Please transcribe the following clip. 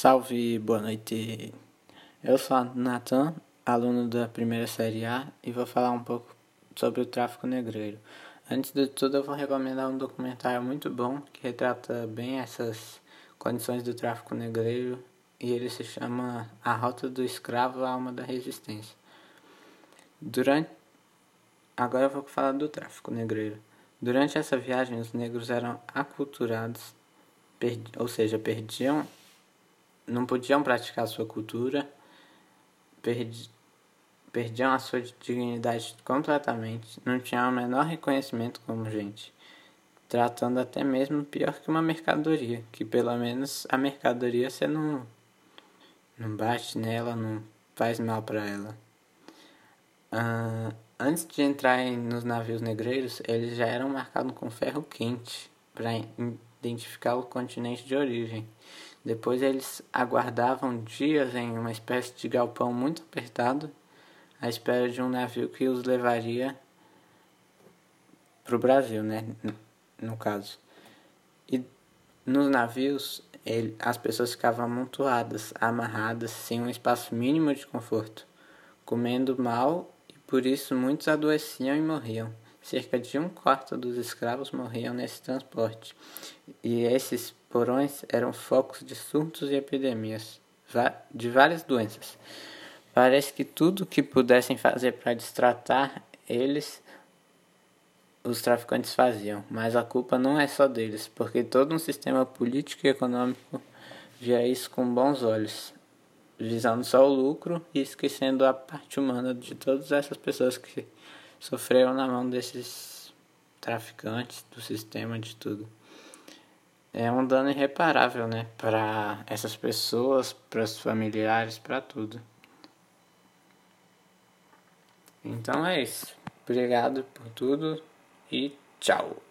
Salve, boa noite. Eu sou Nathan, aluno da primeira série A, e vou falar um pouco sobre o tráfico negreiro. Antes de tudo, eu vou recomendar um documentário muito bom que retrata bem essas condições do tráfico negreiro e ele se chama A Rota do Escravo, a Alma da Resistência. Durante Agora eu vou falar do tráfico negreiro. Durante essa viagem, os negros eram aculturados, ou seja, perdiam não podiam praticar sua cultura, perdi, perdiam a sua dignidade completamente, não tinham o menor reconhecimento como gente, tratando até mesmo pior que uma mercadoria, que pelo menos a mercadoria você não, não bate nela, não faz mal para ela. Uh, antes de entrar nos navios negreiros, eles já eram marcados com ferro quente para identificar o continente de origem. Depois eles aguardavam dias em uma espécie de galpão muito apertado, à espera de um navio que os levaria para o Brasil, né? No caso. E nos navios, ele, as pessoas ficavam amontoadas, amarradas, sem um espaço mínimo de conforto, comendo mal e por isso muitos adoeciam e morriam. Cerca de um quarto dos escravos morriam nesse transporte, e esses porões eram focos de surtos e epidemias de várias doenças. Parece que tudo que pudessem fazer para destratar eles, os traficantes faziam, mas a culpa não é só deles, porque todo um sistema político e econômico via isso com bons olhos, visando só o lucro e esquecendo a parte humana de todas essas pessoas que sofreram na mão desses traficantes, do sistema, de tudo. É um dano irreparável, né? Para essas pessoas, para os familiares, para tudo. Então é isso. Obrigado por tudo e tchau.